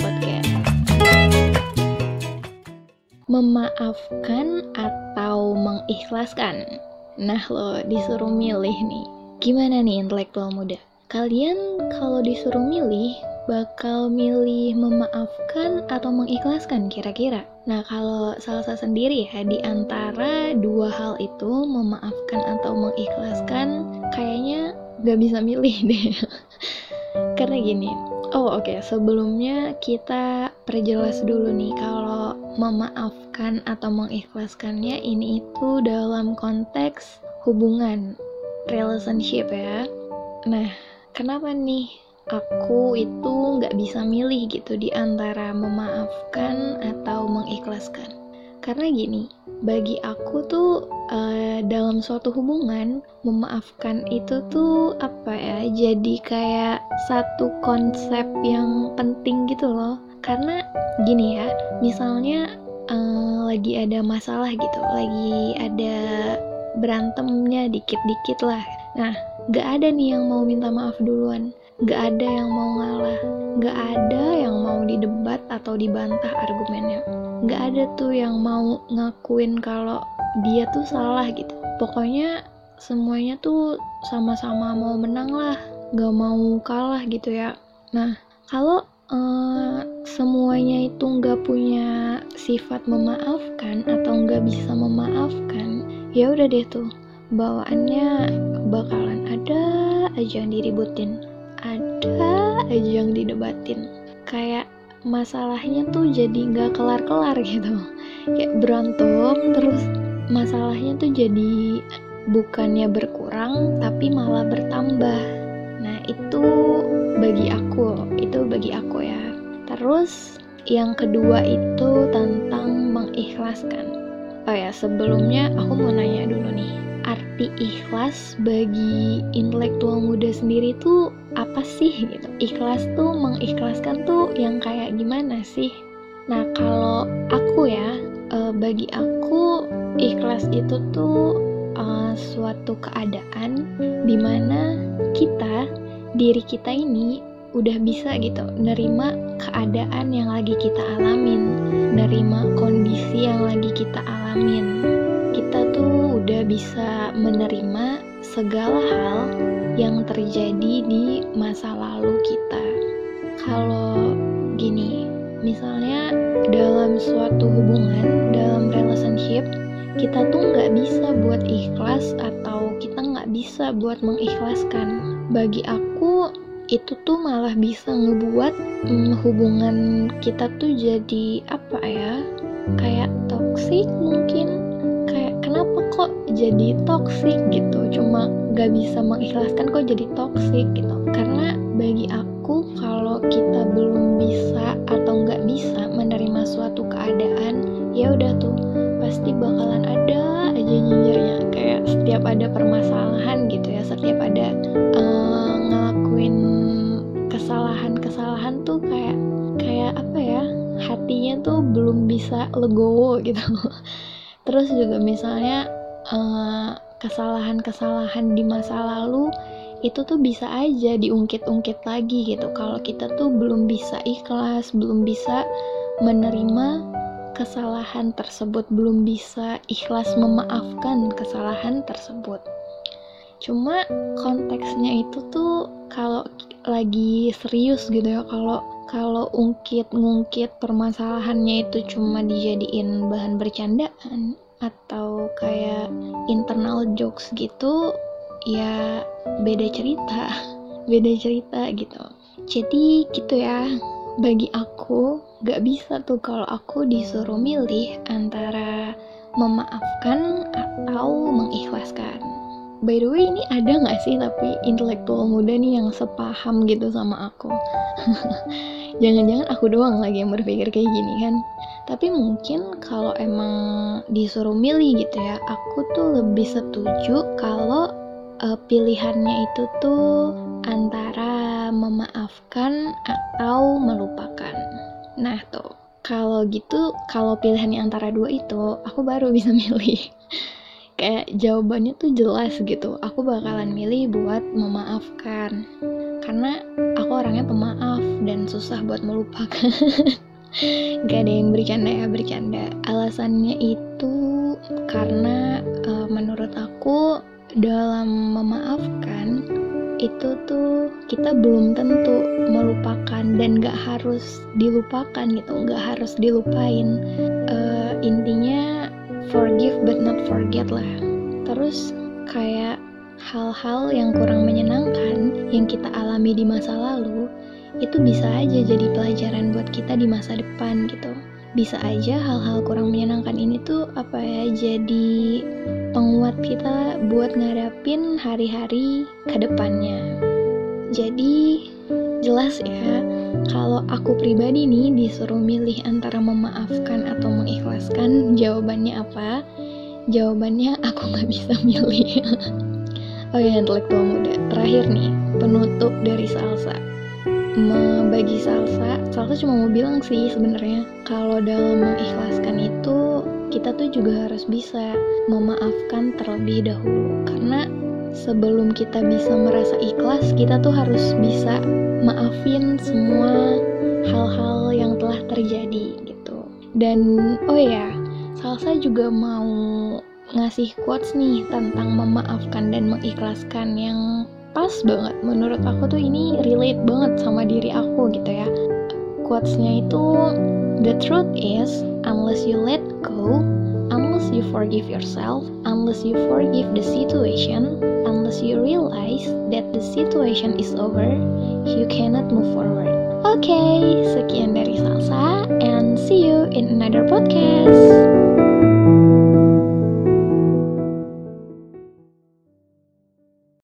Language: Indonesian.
Podcast. Memaafkan atau mengikhlaskan? Nah lo disuruh milih nih. Gimana nih intelektual muda? Kalian kalau disuruh milih bakal milih memaafkan atau mengikhlaskan kira-kira? Nah kalau Salsa sendiri ya di antara dua hal itu memaafkan atau mengikhlaskan kayaknya gak bisa milih deh. Karena gini, oh oke okay. sebelumnya kita perjelas dulu nih kalau memaafkan atau mengikhlaskannya ini itu dalam konteks hubungan relationship ya. Nah, kenapa nih aku itu nggak bisa milih gitu di antara memaafkan atau mengikhlaskan? Karena gini, bagi aku tuh uh, dalam suatu hubungan memaafkan itu tuh apa ya jadi kayak satu konsep yang penting gitu loh. Karena gini ya misalnya uh, lagi ada masalah gitu lagi ada berantemnya dikit-dikit lah. Nah gak ada nih yang mau minta maaf duluan. Gak ada yang mau ngalah. Gak ada yang mau didebat atau dibantah argumennya gak ada tuh yang mau ngakuin kalau dia tuh salah gitu. Pokoknya semuanya tuh sama-sama mau menang lah gak mau kalah gitu ya. Nah kalau uh, semuanya itu nggak punya sifat memaafkan atau nggak bisa memaafkan ya udah deh tuh. Bawaannya bakalan ada aja yang diributin. Ada aja yang didebatin. Kayak masalahnya tuh jadi nggak kelar-kelar gitu. Kayak berantem terus masalahnya tuh jadi bukannya berkurang tapi malah bertambah. Nah itu bagi aku itu bagi aku ya. Terus yang kedua itu tentang mengikhlaskan. Oh ya sebelumnya aku mau nanya dulu nih. Arti ikhlas bagi intelektual muda sendiri tuh apa sih gitu. Ikhlas tuh mengikhlaskan tuh yang kayak gimana sih? Nah kalau aku ya uh, bagi aku ikhlas itu tuh uh, suatu keadaan di mana kita diri kita ini udah bisa gitu nerima keadaan yang lagi kita alamin nerima kondisi yang lagi kita alamin. Kita tuh udah bisa menerima segala hal yang terjadi di masa lalu kita. Kalau gini misalnya dalam suatu hubungan dalam relationship kita tuh nggak bisa buat ikhlas atau kita nggak bisa buat mengikhlaskan. Bagi aku itu tuh malah bisa ngebuat hmm, hubungan kita tuh jadi apa ya kayak toxic mungkin. Kayak kenapa kok jadi toxic gitu? Cuma nggak bisa mengikhlaskan kok jadi toxic gitu. Karena bagi aku kalau kita belum bisa atau nggak bisa menerima suatu keadaan ya udah tuh pasti bakalan ada aja nyinjirnya kayak setiap ada permasalahan gitu ya setiap ada uh, ngelakuin kesalahan-kesalahan tuh kayak kayak apa ya hatinya tuh belum bisa legowo gitu. Terus juga misalnya uh, kesalahan-kesalahan di masa lalu itu tuh bisa aja diungkit-ungkit lagi gitu. Kalau kita tuh belum bisa ikhlas belum bisa menerima kesalahan tersebut belum bisa ikhlas memaafkan kesalahan tersebut. Cuma konteksnya itu tuh kalau lagi serius gitu ya kalau kalau ungkit ngungkit permasalahannya itu cuma dijadiin bahan bercandaan atau kayak internal jokes gitu ya beda cerita. Beda cerita gitu. Jadi gitu ya bagi aku gak bisa tuh kalau aku disuruh milih antara memaafkan atau mengikhlaskan by the way ini ada gak sih tapi intelektual muda nih yang sepaham gitu sama aku jangan-jangan aku doang lagi yang berpikir kayak gini kan tapi mungkin kalau emang disuruh milih gitu ya aku tuh lebih setuju kalau uh, pilihannya itu tuh antara memaafkan atau melupakan. Nah tuh, kalau gitu, kalau pilihannya antara dua itu, aku baru bisa milih. Kayak jawabannya tuh jelas gitu. Aku bakalan milih buat memaafkan. Karena aku orangnya pemaaf dan susah buat melupakan. Gak ada yang bercanda ya bercanda. Alasannya itu karena uh, menurut aku dalam memaafkan itu tuh kita belum tentu melupakan dan gak harus dilupakan gitu gak harus dilupain uh, intinya forgive but not forget lah. Terus kayak hal-hal yang kurang menyenangkan yang kita alami di masa lalu itu bisa aja jadi pelajaran buat kita di masa depan gitu. Bisa aja hal-hal kurang menyenangkan ini tuh apa ya jadi penguat kita buat ngadapin hari-hari ke depannya. Jadi jelas ya kalau aku pribadi nih disuruh milih antara memaafkan atau mengikhlaskan jawabannya apa? Jawabannya aku nggak bisa milih. Oh ya intelektual muda. Terakhir nih penutup dari salsa. Membagi salsa salsa cuma mau bilang sih sebenarnya kalau dalam mengikhlaskan itu kita tuh juga harus bisa memaafkan terlebih dahulu. Karena sebelum kita bisa merasa ikhlas kita tuh harus bisa maafin semua hal-hal yang telah terjadi gitu. Dan oh ya salsa juga mau ngasih quotes nih tentang memaafkan dan mengikhlaskan yang pas banget. Menurut aku tuh ini relate banget sama diri aku gitu ya. Quotesnya itu the truth is unless you let go unless you forgive yourself unless you forgive the situation unless you realize that the situation is over you cannot move forward Oke, okay, sekian dari Salsa and see you in another podcast.